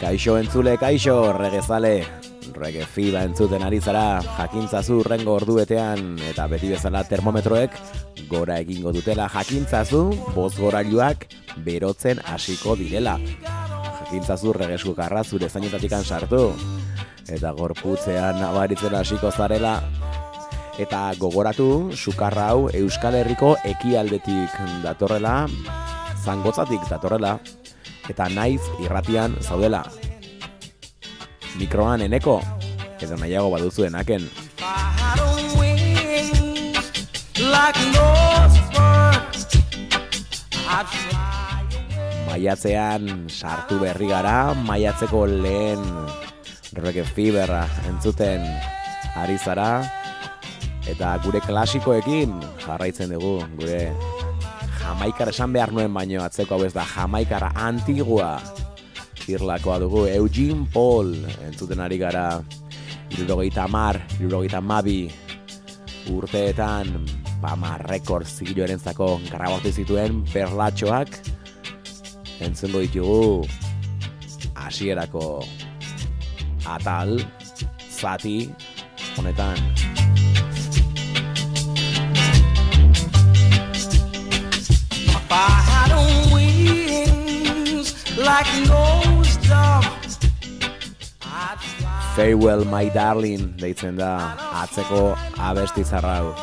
Kaixo entzule, kaixo, regezale, rege fiba entzuten ari zara, jakintzazu rengo orduetean eta beti bezala termometroek gora egingo dutela jakintzazu, boz gorailuak berotzen hasiko direla. Jakintzazu regesku karra zure zainetatikan sartu, eta gorputzean nabaritzen hasiko zarela, eta gogoratu, sukarra hau Euskal Herriko ekialdetik datorrela, zangotzatik datorrela, eta naiz irratian zaudela. Mikroan eneko, edo nahiago baduzu enaken. If I had wings like those birds, I'd fly away. Maiatzean sartu berri gara, maiatzeko lehen reggae fiberra entzuten ari zara, eta gure klasikoekin jarraitzen dugu, gure jamaikar esan behar nuen baino atzeko hau ez da jamaikara antigua. Irlakoa dugu Eugene Paul entzuten ari gara irurogeita mar, irurogeita mabi urteetan Bama Records zigiloaren zako grabatu zituen perlatxoak. Entzungo ditugu hasierako atal zati honetan Had wings like those doves, Farewell My Darling deitzen da atzeko abesti zarrau.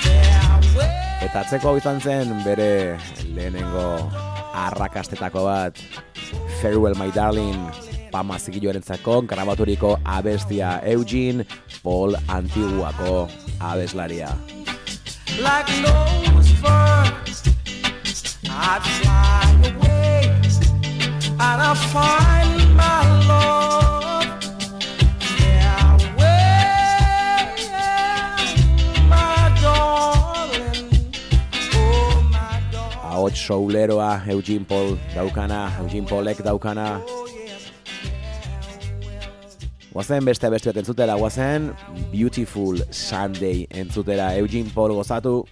fareway. Eta atzeko hau izan zen bere lehenengo arrakastetako bat Farewell My Darling Pama zigiloarentzako grabaturiko abestia Eugene Paul Antiguako abeslaria. like birds. I'd fly I find my love. Yeah, well, my darling, oh my darling. Ahots souleroa Eugene Paul daukana, Eugene Paulek daukana. Guazen beste beste bat entzutera, guazen Beautiful Sunday entzutera Eugene Paul gozatu.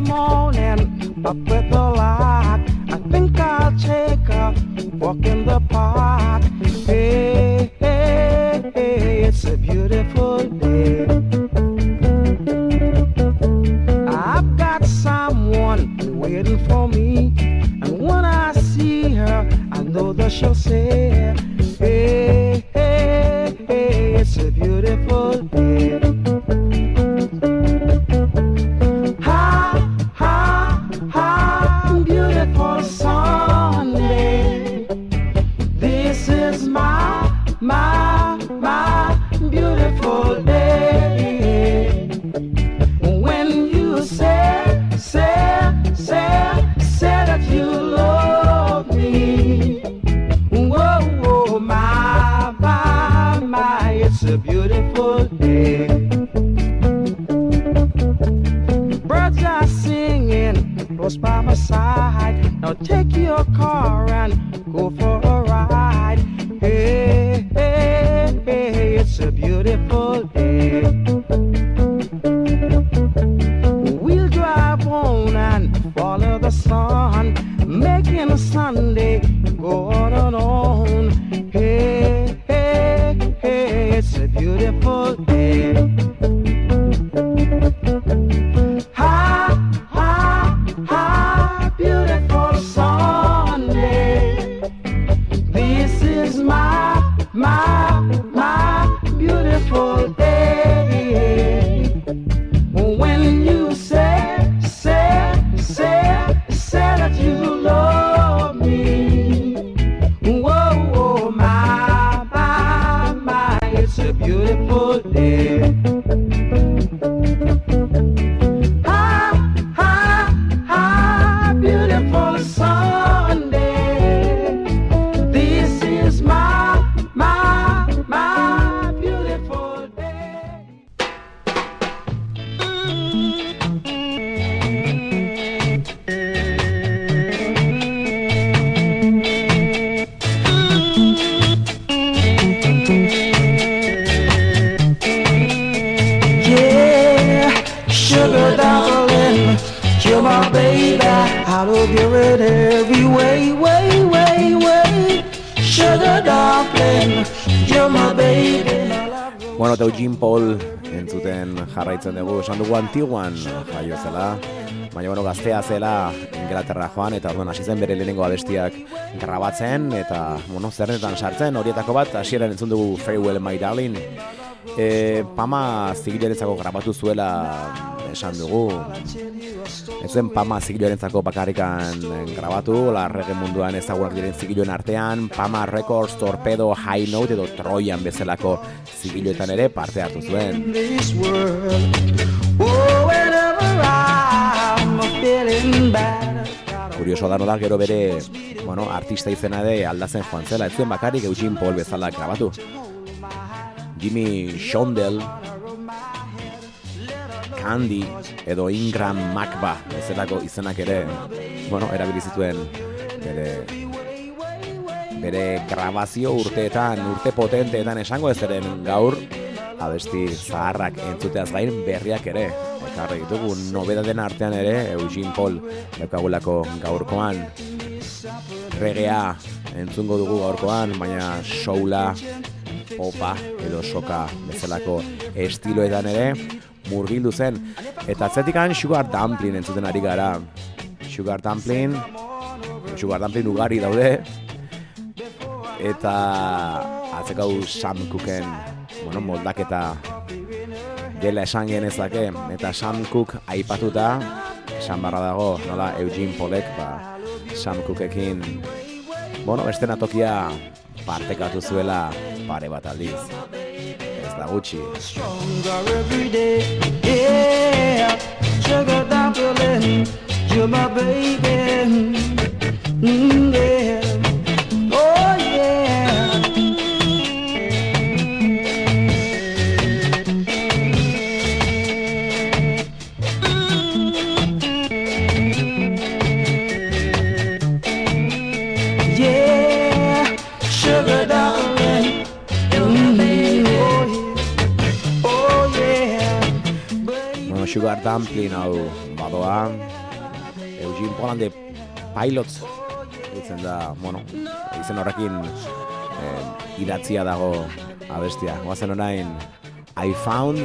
Morning, up with the light. I think I'll take a walk in the park. Hey, hey, hey, it's a beautiful day. I've got someone waiting for me, and when I see her, I know that she'll say, Hey, hey, hey, it's a beautiful day. Close by my side. Now take your car and go for esan dugu antiguan. Jaio zela, baina bueno, gaztea zela Inglaterra joan, eta orduan hasi zen bere lehenengo abestiak grabatzen, eta bueno, zerrenetan sartzen, horietako bat, hasieran entzun dugu Farewell My Darling, e, Pama zigilarentzako grabatu zuela esan dugu, ez zen Pama zigilarentzako bakarrikan grabatu, la reggae munduan ezagunak diren zigiloen artean, Pama Records, Torpedo, High Note edo Troyan bezalako zigiloetan ere parte hartu zuen. Kurioso da nola gero bere, bueno, artista izena ere aldatzen joan zela, ez zuen bakarrik Eugene Paul bezala grabatu. Jimmy Shondell, Candy edo Ingram Macba bezalako izenak ere, bueno, erabili bere bere grabazio urteetan, urte potenteetan esango ez gaur abesti zaharrak entzuteaz gain berriak ere. Ekarri ditugu nobedaden artean ere Eugene Paul daukagulako gaurkoan regea entzungo dugu gaurkoan, baina soula, popa edo soka bezalako estiloetan ere murgildu zen. Eta atzetikan Sugar Dumpling entzuten ari gara. Sugar Dumpling, Sugar Dumpling ugari daude, eta atzekau Sam Cooken bueno, moldaketa dela esan genezake, eta Sam Cook aipatuta, esan barra dago, nola, Eugene Polek, ba, Sam Cookekin, bueno, beste natokia partekatu zuela pare bat aldiz. Ez da gutxi. Yeah, sugar darling, you're my baby. sampling hau badoa Eugene Poland eh, de Pilots ditzen da, bueno, izen horrekin eh, idatzia dago abestia. Oazen orain I found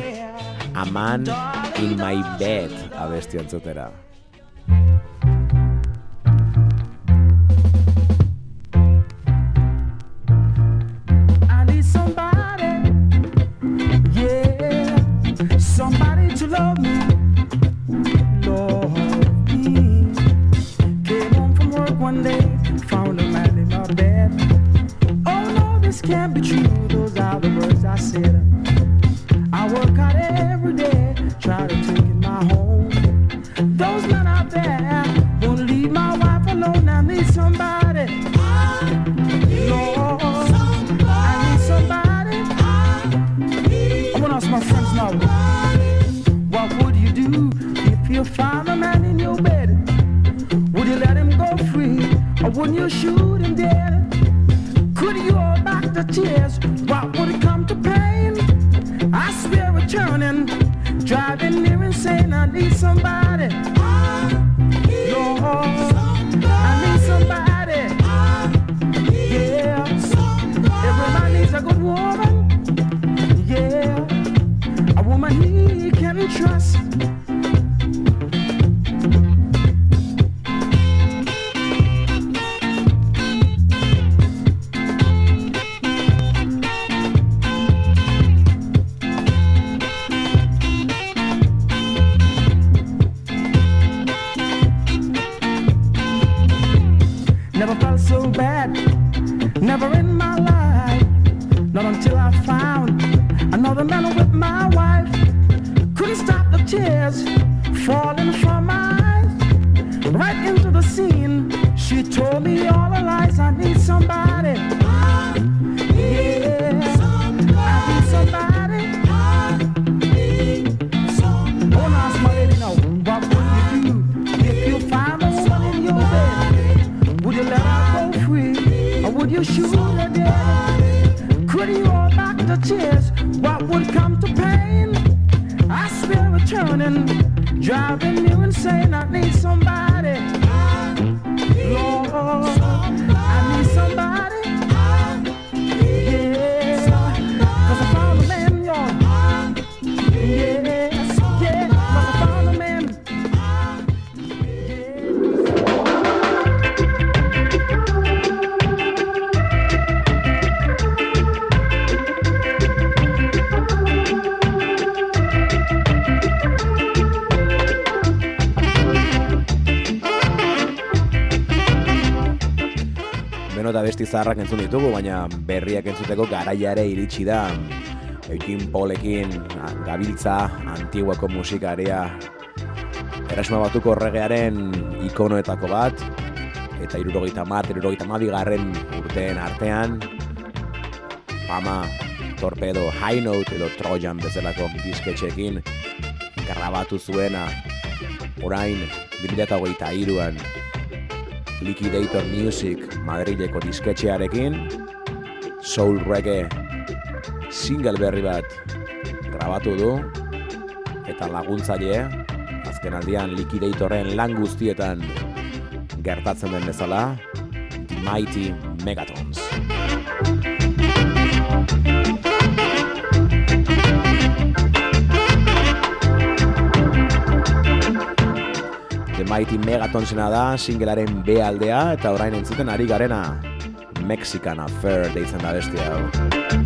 a man in my bed abestia entzutera. zaharrak entzun ditugu, baina berriak entzuteko garaiare iritsi da. Eukin polekin, gabiltza, antiguako musikaria, erasuma batuko horregearen ikonoetako bat, eta irurogeita mat, irurogeita mat bigarren urteen artean, fama, torpedo, high note edo trojan bezalako disketxekin, grabatu zuena, orain, 2008an, Liquidator Music Madrileko disketxearekin Soul Reggae single berri bat grabatu du eta laguntzaile azkenaldian Liquidatorren lan guztietan gertatzen den bezala Mighty Megatons. Mighty Megatonsena da singelaren B aldea eta orain entzuten ari garena Mexican Affair deitzen da bestia hau.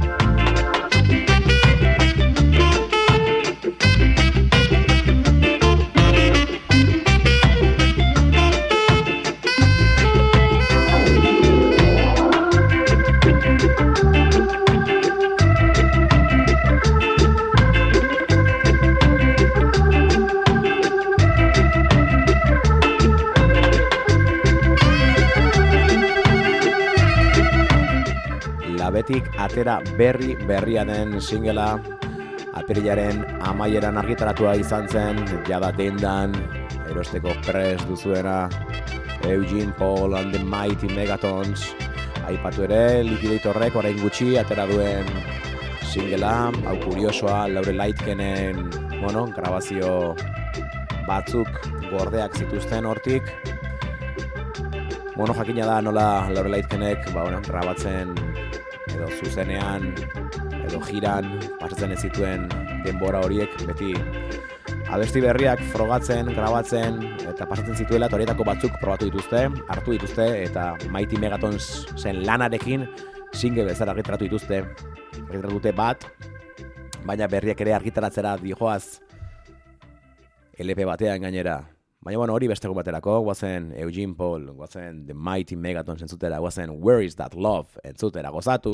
Taldetik atera berri berria den singela apirilaren amaieran argitaratua izan zen, jada dendan, erosteko pres duzuena, Eugene Paul and the Mighty Megatons, aipatu ere, likiditorrek orain gutxi, atera duen singela, hau kuriosoa, Laure Lightkenen, bueno, grabazio batzuk gordeak zituzten hortik, Bueno, jakina da nola Laure Laitkenek, ba, bueno, grabatzen edo zuzenean edo jiran pasatzen ez zituen denbora horiek beti abesti berriak frogatzen, grabatzen eta pasatzen zituela eta horietako batzuk probatu dituzte, hartu dituzte eta Mighty Megatons zen lanarekin single bezala argitaratu dituzte. Argitaratu dute bat, baina berriak ere argitaratzera dijoaz LP batean gainera. Baina bueno, hori beste baterako, guazen Eugene Paul, guazen The Mighty Megatons entzutera, guazen Where is that love entzutera, gozatu.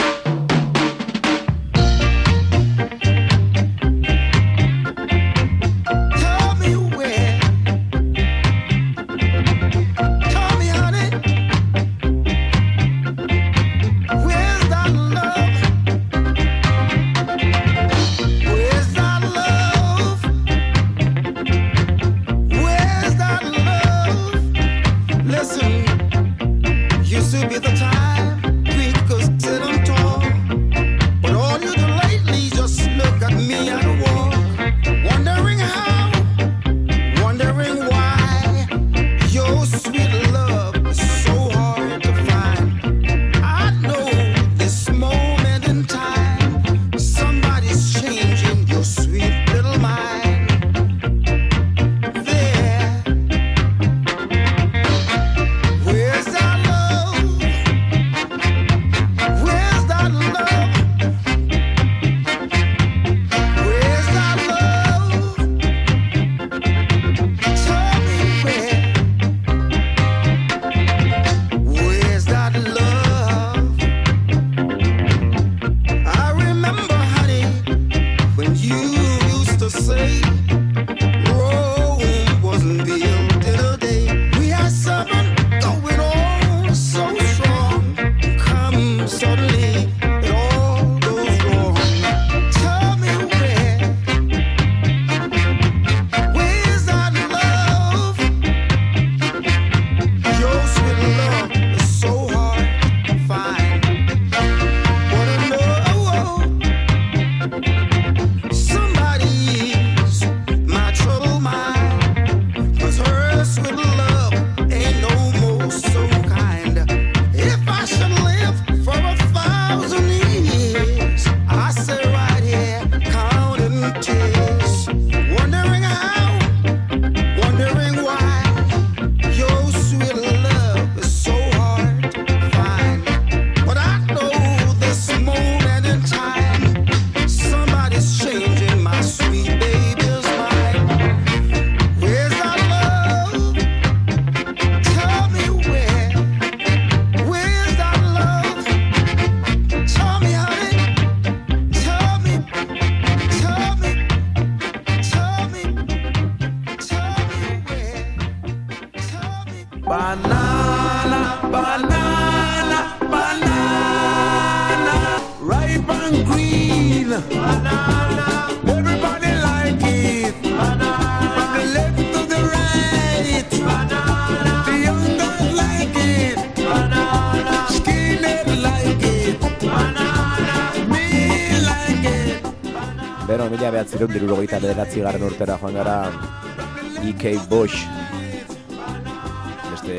Mila behatzireun dirurogeita bederatzi garren urtera joan gara E.K. Bush beste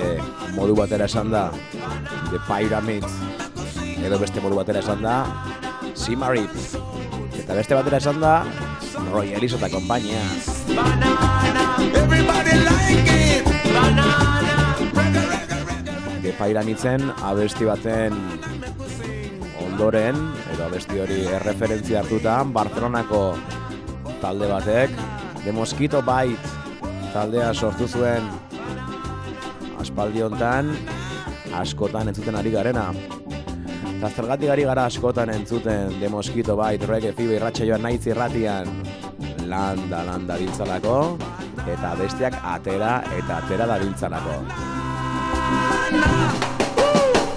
modu batera esan da The Pyramids edo beste modu batera esan da Simarit eta beste batera esan da Roy Ellis eta kompainia Everybody like it. Banana. The Pyramidsen abesti baten ondoren abesti hori erreferentzia hartuta Barcelonako talde batek The Mosquito Bite taldea sortu zuen aspaldi hontan askotan entzuten ari garena. Eta zergatik ari gara askotan entzuten The Mosquito Bite reggae fibe irratxa joan naiz irratian landa landa biltzalako eta besteak atera eta atera da biltzalako.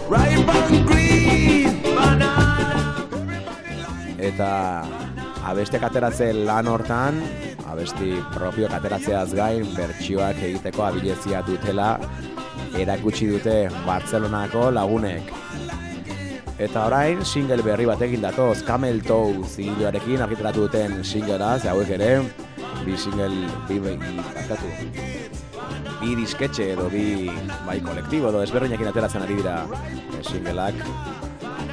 Ripe and green. Banana. Eta abestiak ateratze lan hortan, abesti propio ateratzeaz gain, bertsioak egiteko abilezia dutela erakutsi dute Bartzelonako lagunek. Eta orain, single berri batekin datoz, Camel Toe zigiloarekin argitaratu duten singlera, ze hauek ere, bi single, bi, bi, barkatu, bi disketxe edo bi bai kolektibo edo ezberdinekin ateratzen ari dira e, singleak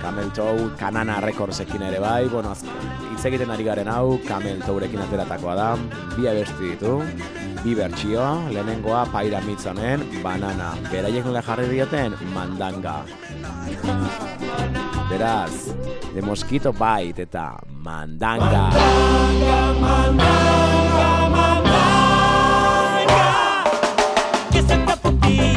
Camel Toe, Kanana Recordsekin ere bai, bueno, hitz egiten ari garen hau, Camel Tourekin ateratakoa da, bi abesti ditu, bi bertsio, lehenengoa Paira Mitzonen, Banana, beraiek nola jarri dioten, Mandanga. Beraz, The Mosquito Bite eta Mandanga. que se está por ti.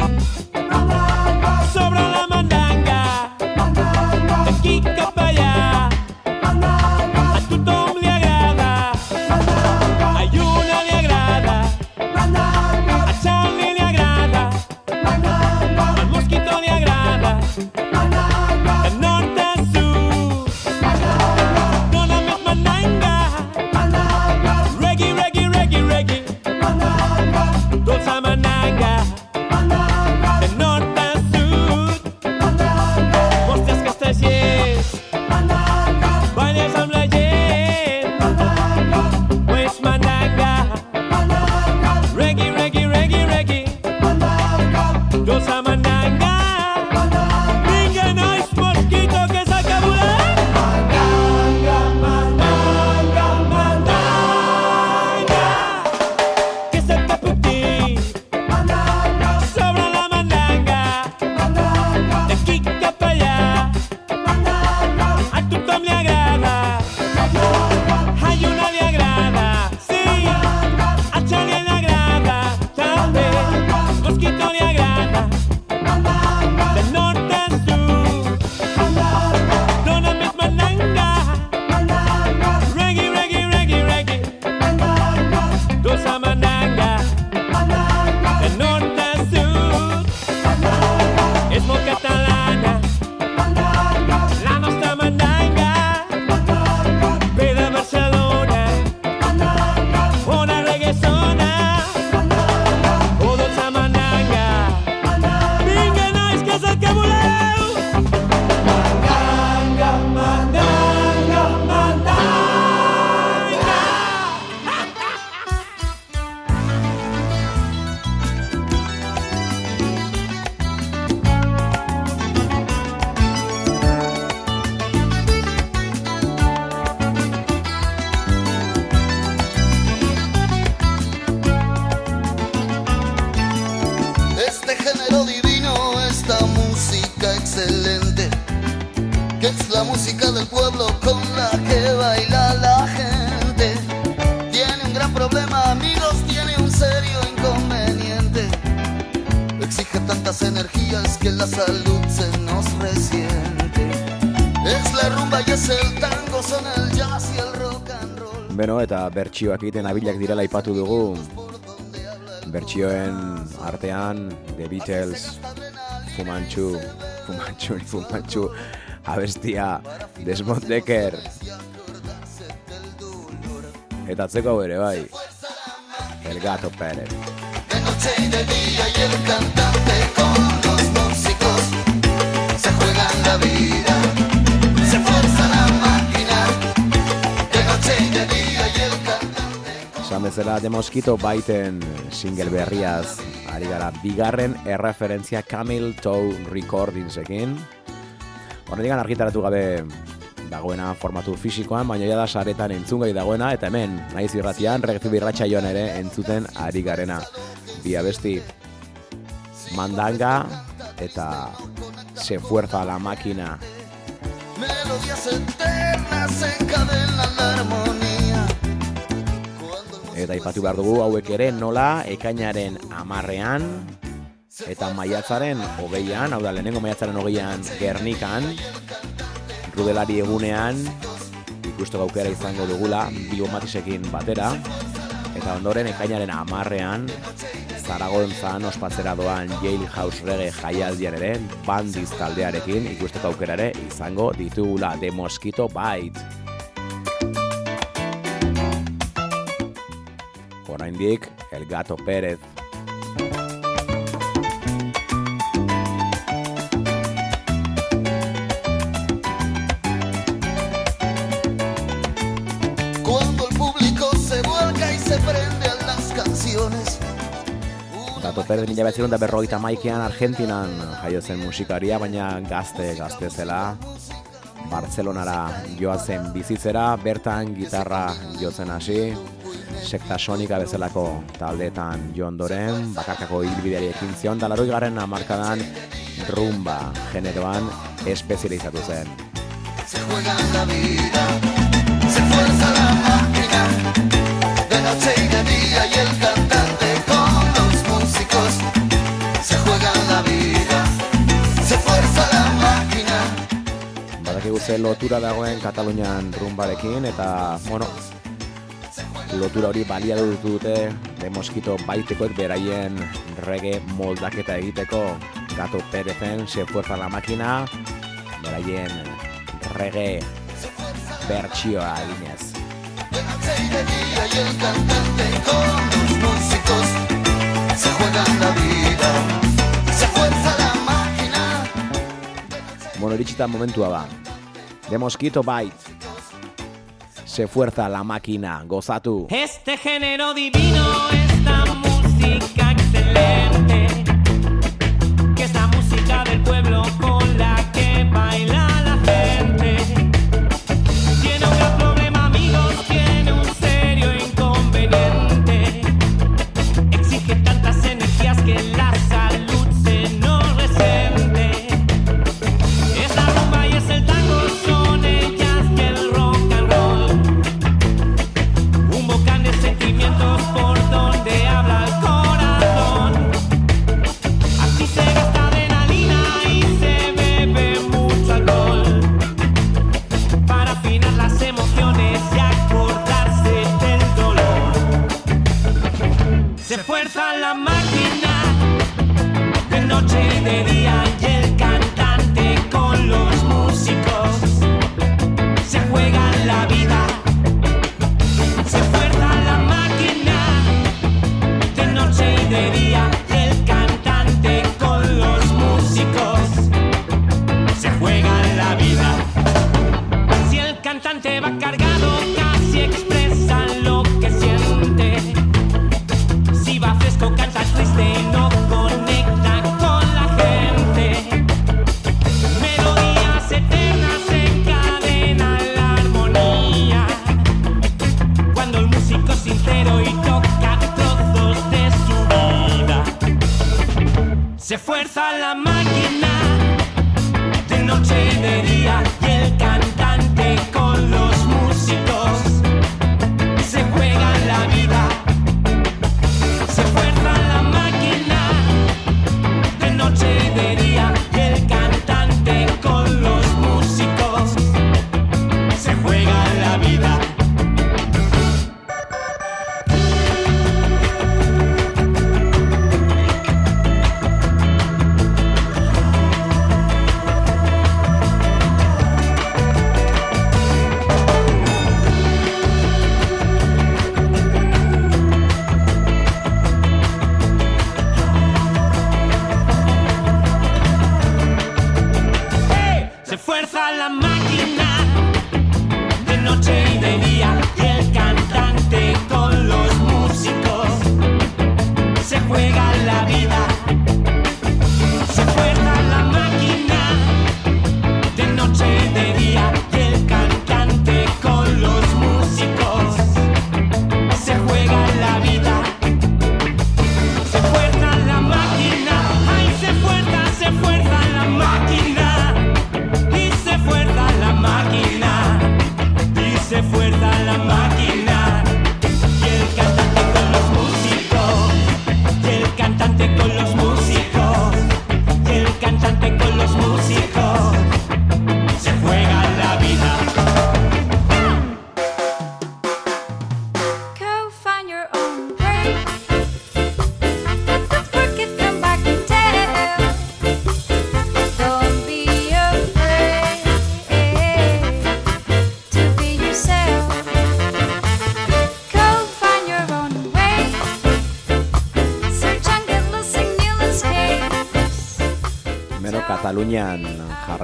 Bertsioak egiten abilak direla aipatu dugu. Bertsioen artean, The Beatles, Fumantxu, Fumantxu, Fumantxu, abestia, Desmond Decker. Eta atzeko hau ere, bai. El Gato Pérez. De noche y de día y el cantante con los músicos se juegan la vida, Esan bezala, The Mosquito baiten single berriaz ari gara bigarren erreferentzia Camel Toe Recordingsekin. Horretik argitaratu gabe dagoena formatu fisikoan, baina da saretan entzungai dagoena, eta hemen, naiz irratian, regzi birratxa joan ere entzuten ari garena. Bi abesti mandanga eta se fuerza la máquina. melodías eternas encadenan la armonía. Eta ipatu behar dugu hauek ere nola ekainaren amarrean eta maiatzaren hogeian, hau da lehenengo maiatzaren hogeian Gernikan, rudelari egunean ikustu gaukera izango dugula bi matisekin batera eta ondoren ekainaren amarrean Zaragontzan ospatzera doan Jailhouse Reggae jaialdian ere bandiz taldearekin ikusteko aukera ere izango ditugula The Mosquito Bite. El Gato Pérez. Cuando el público se vuelca y se prende a las canciones. Gato Pérez mila beziron da berrogeita maikean Argentinan jaio zen musikaria, baina gazte, gazte zela Bartzelonara joan zen bizitzera, bertan gitarra jotzen hasi, sekta sonika bezalako taldetan joan doren, bakarkako hilbideari ekin zion, da laroi garen amarkadan rumba generoan espezializatu zen. Se juega la vida, se fuerza la máquina, de noche y de día y el cantante con los músicos. Se juega la vida, se fuerza la máquina. Badakigu ze lotura dagoen Katalunian rumbarekin, eta, bueno, lotura hori baliatu dute de Mosquito baitekoek beraien reggae moldaketa egiteko Gato Perezen Se Fuerza la Máquina beraien reggae bertsioa eginez. Se fuerza la máquina. Bueno, iritsita momentua ba. De Mosquito Bite. Se Fuerza la Máquina, gozatu. Este género divino, esta música excelente, que es la música del pueblo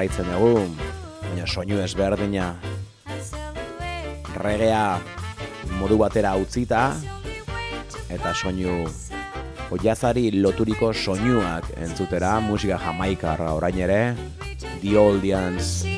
jarraitzen dugu, baina soinu ezberdina. Regea modu batera utzita eta soinu oiazari loturiko soinuak entzutera musika jamaikarra orain ere The Oldians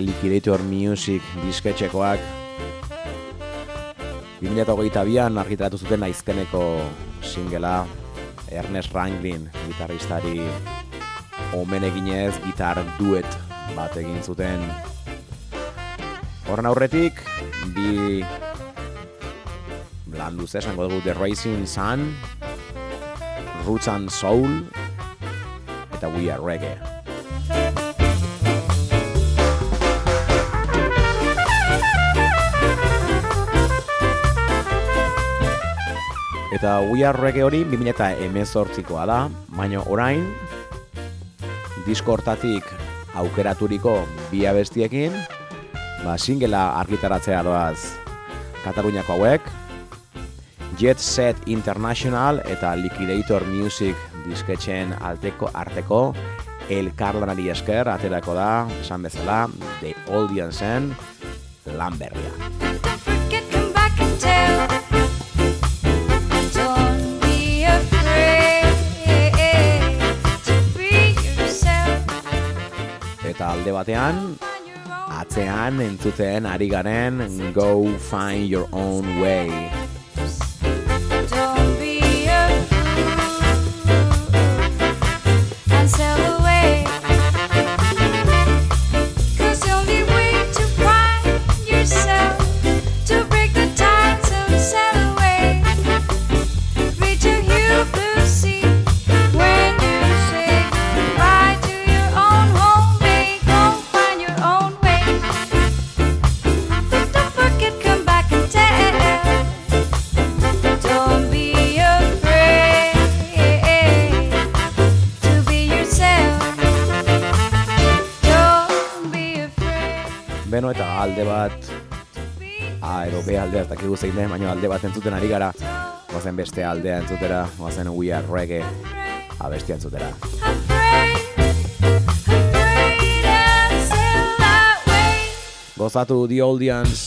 Liquidator Music disketxekoak 2008an argitaratu zuten aizkeneko singela Ernest Ranglin gitarristari omen eginez gitar duet bat egin zuten. Horren aurretik bi lan luze esango dugu The Rising Sun Roots and Soul eta We Are Reggae Eta We Are Reggae hori 2018koa da, baina orain disko hortatik aukeraturiko bi abestiekin, ba singela argitaratzea doaz Kataluniako hauek, Jet Set International eta Liquidator Music disketxen alteko arteko elkarlanari esker aterako da, esan bezala, The Oldiansen lan berria. Alde batean, atzean entzuten ari garen Go Find Your Own Way. Zein baina alde bat entzuten ari gara. Goazen beste aldea entzutera, goazen We Are Reggae abestia entzutera. Gozatu The Oldians.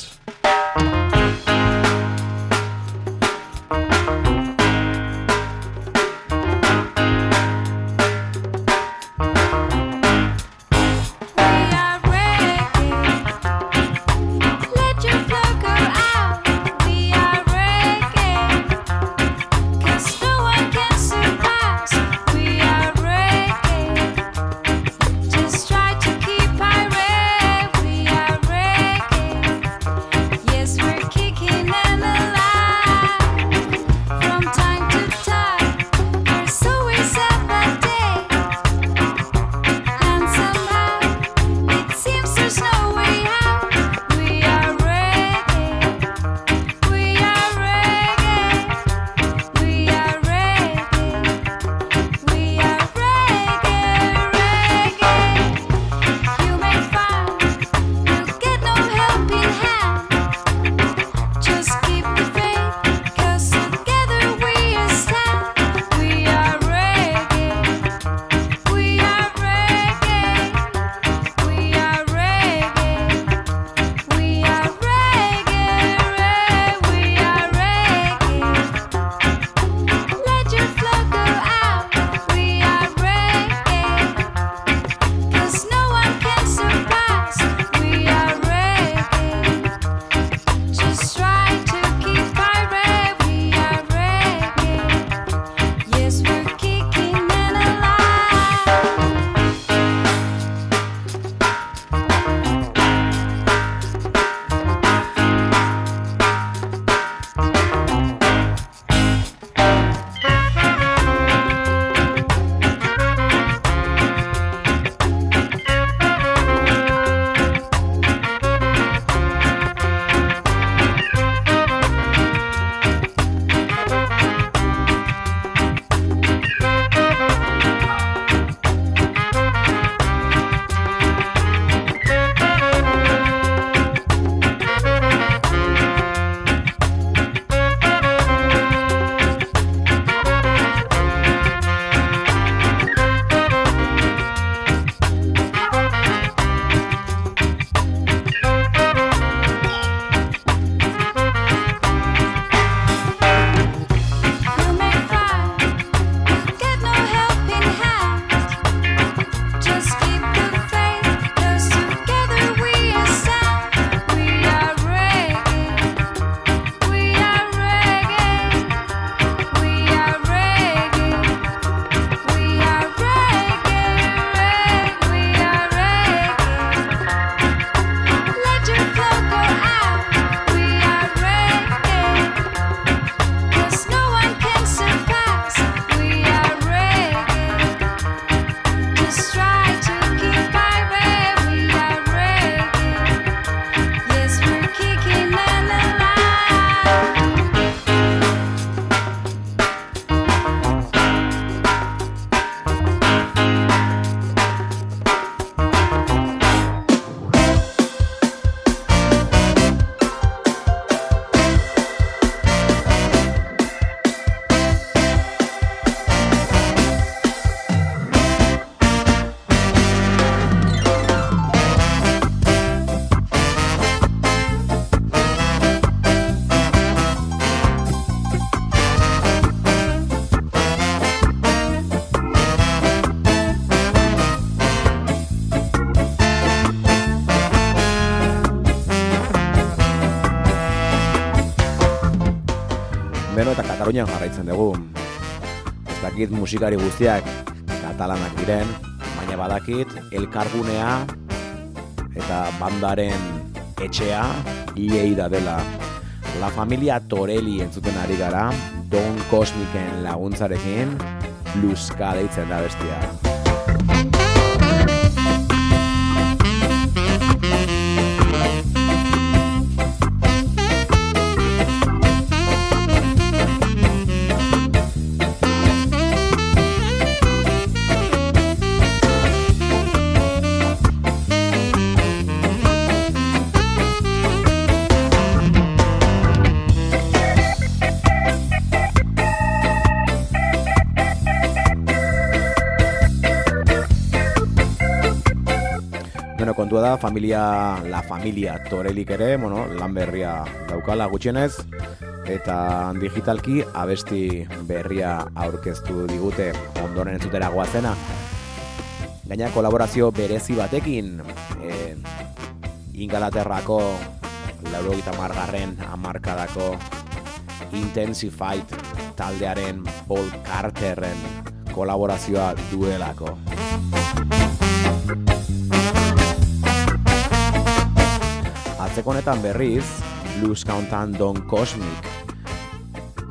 Dugu. Ez dakit musikari guztiak katalanak diren, baina badakit elkargunea eta bandaren etxea Lleida dela. La familia Torelli entzuten ari gara, Don Cosmiken laguntzarekin, Luzka deitzen da bestia. Familia, la familia Torelik ere, bueno, lan berria daukala gutxienez, eta digitalki abesti berria aurkeztu digute ondoren entzutera goazena. Gaina kolaborazio berezi batekin, e, Ingalaterrako laurogita margarren amarkadako Intensified taldearen Paul Carterren kolaborazioa duelako. Atzeko honetan berriz, Blues Countan Don Cosmic,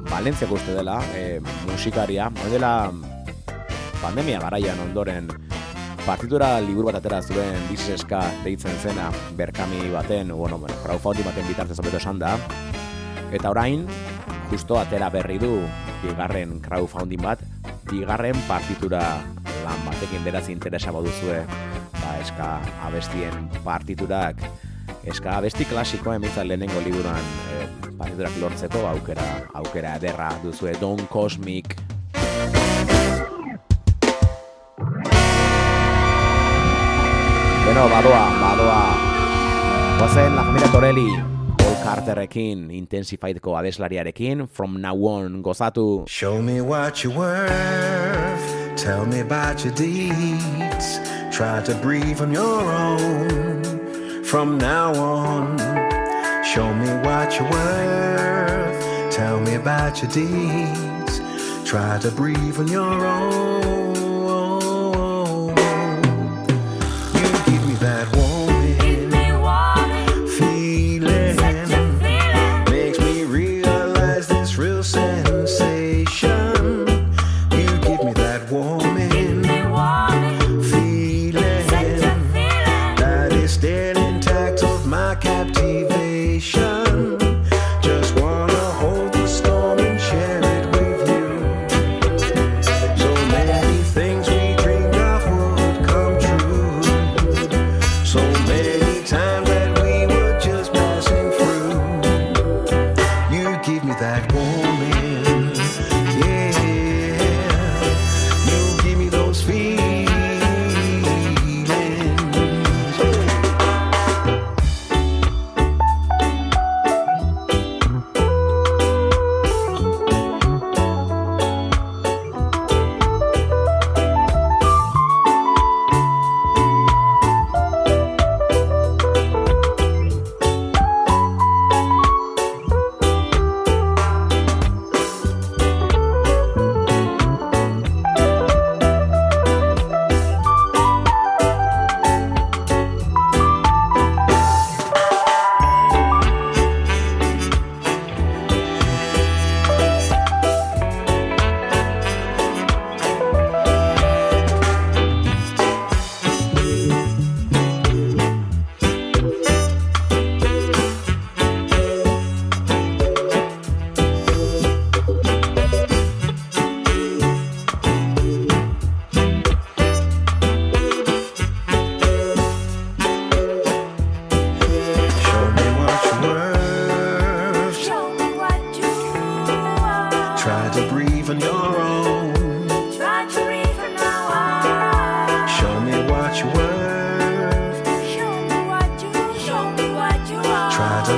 Valentziako uste dela, e, musikaria, hori dela pandemia garaian ondoren partitura liburu bat atera zuen diseska deitzen zena berkami baten, bueno, bueno, crowdfunding baten bitartez hobeto esan da. Eta orain, justo atera berri du bigarren crowdfunding bat, bigarren partitura lan batekin beraz interesa baduzue, ba, eska abestien partiturak eska abesti klasikoa emitza lehenengo liburuan e, partiturak lortzeko aukera aukera ederra duzue Don Cosmic Beno, badoa, badoa Goazen, la familia Torelli Paul Carterrekin, Intensifiedko abeslariarekin From now on, gozatu Show me what you're worth. Tell me about your deeds. Try to breathe on your own from now on. Show me what you're worth. Tell me about your deeds. Try to breathe on your own.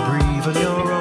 Breathe on your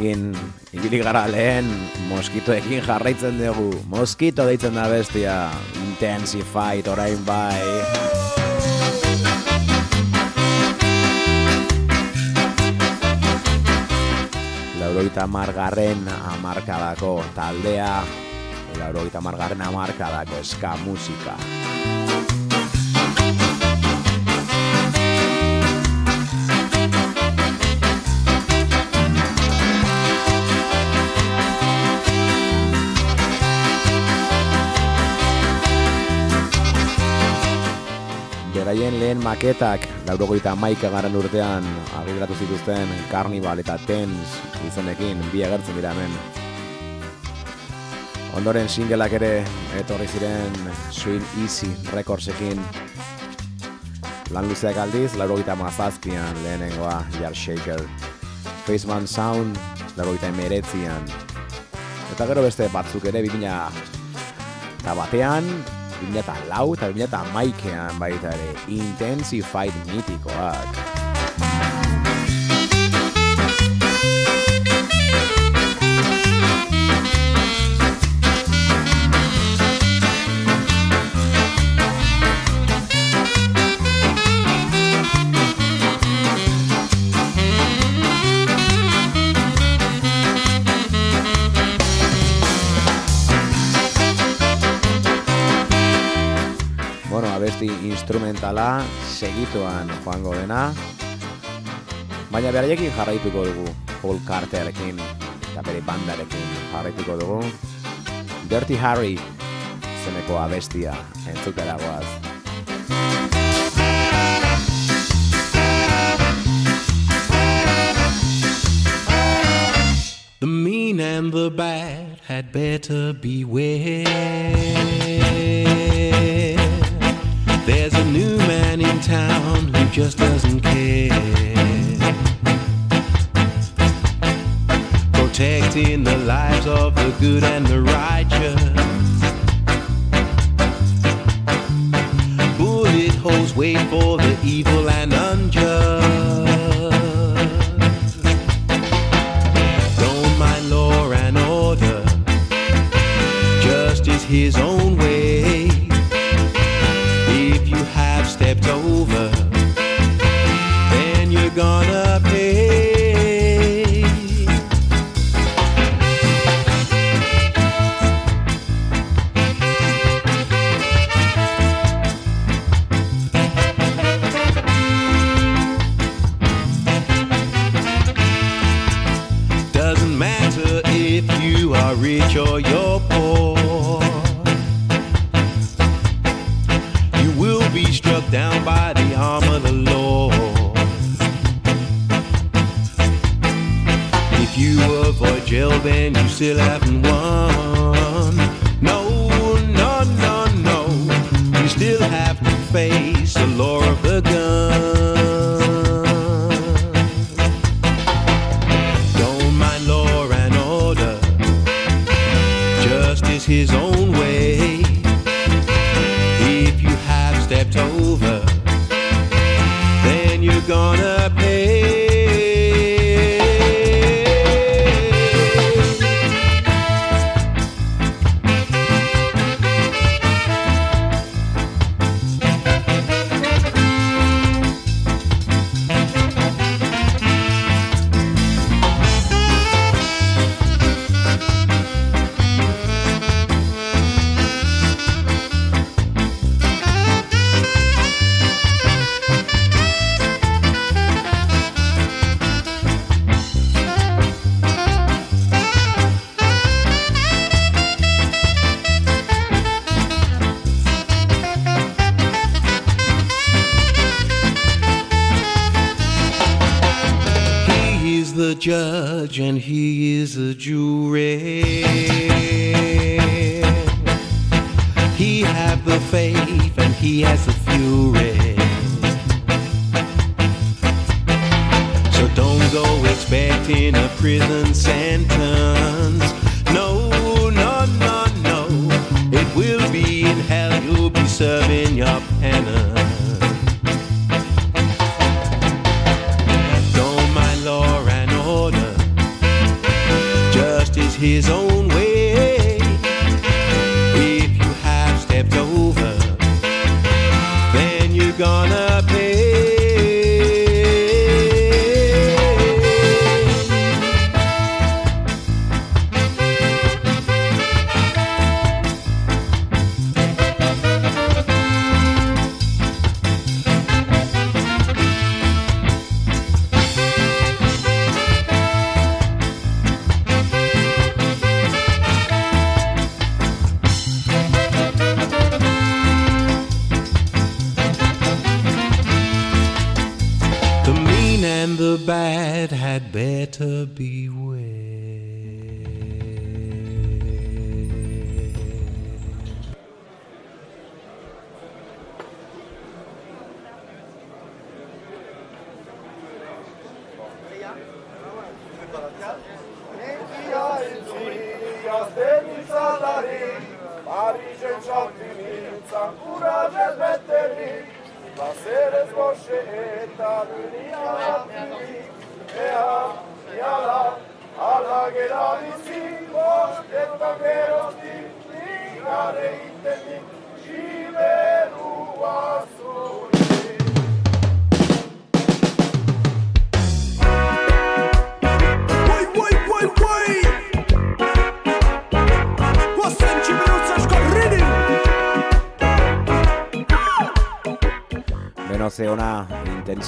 Moskitoarekin ibili gara lehen, moskitoekin jarraitzen dugu. Moskito deitzen da bestia, intensified orain bai. Laurogeita margarren amarkadako taldea, laurogeita margarren amarkadako eska musika. Maketak, laurogeita maika garen urtean argitaratu zituzten Carnival eta Tens izenekin bi agertzen dira hemen. Ondoren singleak ere etorri ziren Swing Easy Recordsekin. Lan luzeak aldiz, laurogeita mazazpian lehenengoa Jar Shaker. Faceman Sound, laurogeita emeretzian. Eta gero beste batzuk ere, 2000 eta batean, 2000 eta lau eta 2000 eta maikean baita ere, Intensified mitikoak. Abesti instrumentala segituan joango dena. Baina beraiekin jarraituko dugu Paul Carterekin eta bere bandarekin jarraituko dugu. Dirty Harry zeneko abestia entzutera goaz. The mean and the bad had better beware. Town who just doesn't care. Protecting the lives of the good and the righteous. Bullet holes wait for the evil had better beware.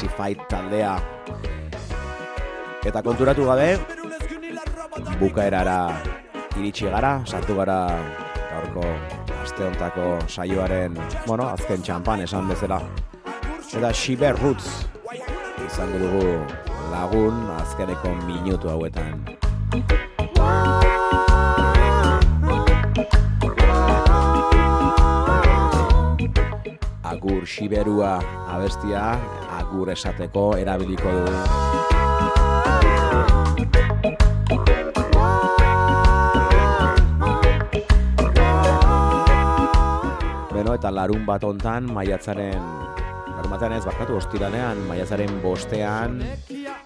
Intensified taldea. Eta konturatu gabe, bukaerara iritsi gara, sartu gara gaurko aste hontako saioaren, bueno, azken txampan esan bezala. Eta Shiber Roots izango dugu lagun azkeneko minutu hauetan. Agur Shiberua abestia, agur esateko erabiliko dugu. Beno, eta larun bat hontan, maiatzaren, larun ez, barkatu, ostiranean, maiatzaren bostean,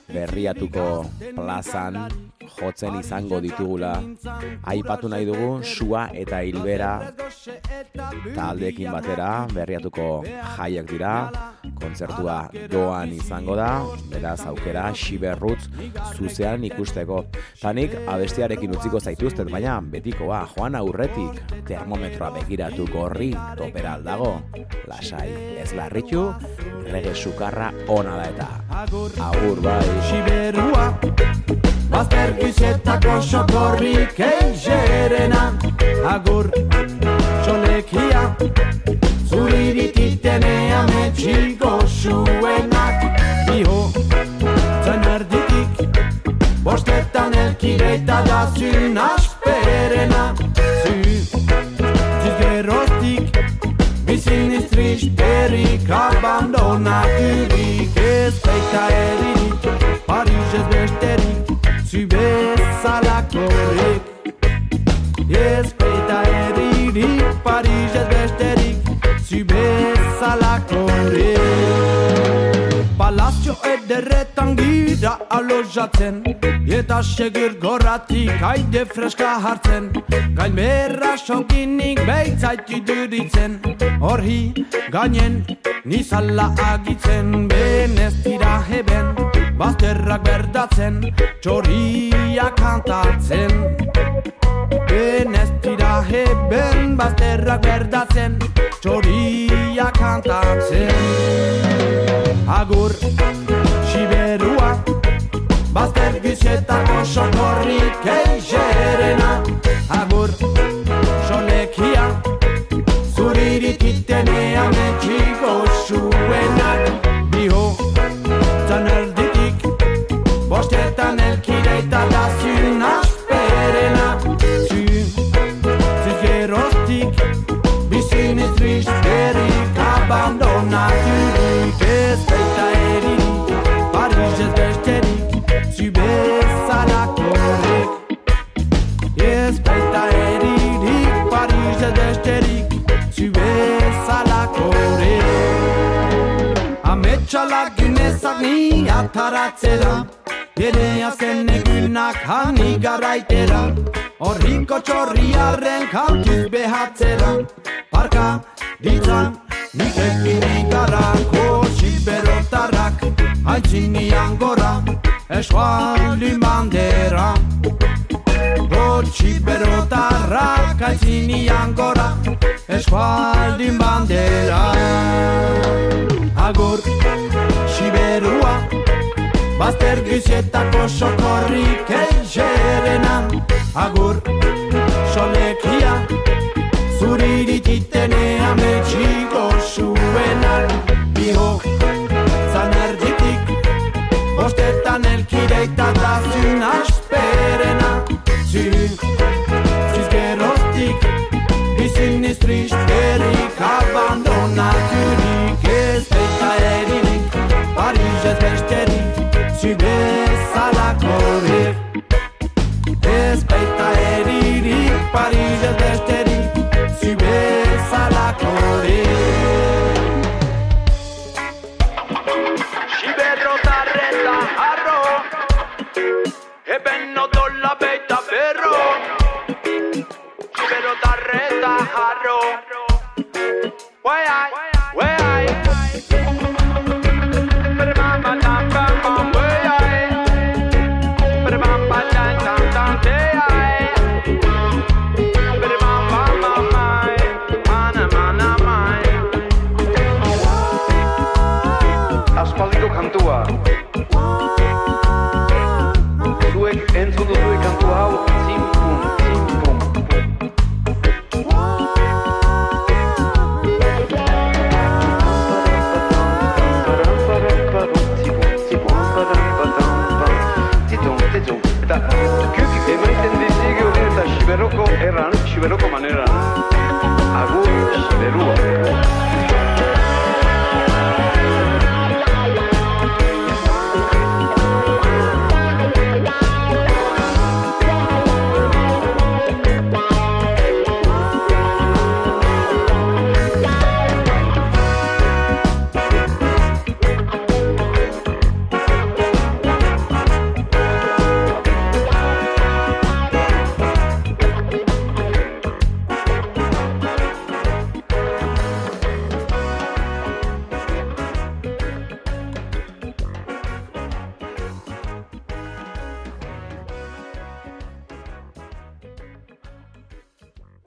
berriatuko plazan, jotzen izango ditugula, aipatu nahi dugu, sua eta hilbera taldeekin batera, berriatuko jaiak dira, kontzertua doan izango da, beraz aukera, Shiberrutz zuzean ikusteko. Tanik abestiarekin utziko zaituztet, baina betikoa, joan aurretik, termometroa begiratu gorri, topera aldago, lasai, ez larritu, rege sukarra ona da eta. Agur bai. Siberua Bazter gizetako sokorrik eixerena Agur Txolekia Zurirititenea metxiko zuenak. Iho Zen erditik Bostetan elkireita da zun asperena. Zu Zizgeroztik Biziniz tristerik abandonaturik Ez baita eririk Parisez besterik Zu bezalakorik Ez baita eririk Parisez besterik Zu bezalakorik Palazzo ederretan gira alojatzen Eta segur gorratik haide freska hartzen Gainberra sokinik behitzait iduritzen. Horri gainen nizala agitzen. Ben ez dira heben bazterrak berdatzen Txoria kantatzen. Ben ez dira heben bazterrak berdatzen Txoria kantatzen. Agur, Siberua Bazter gizetako sokorrik eixerena Dirigite.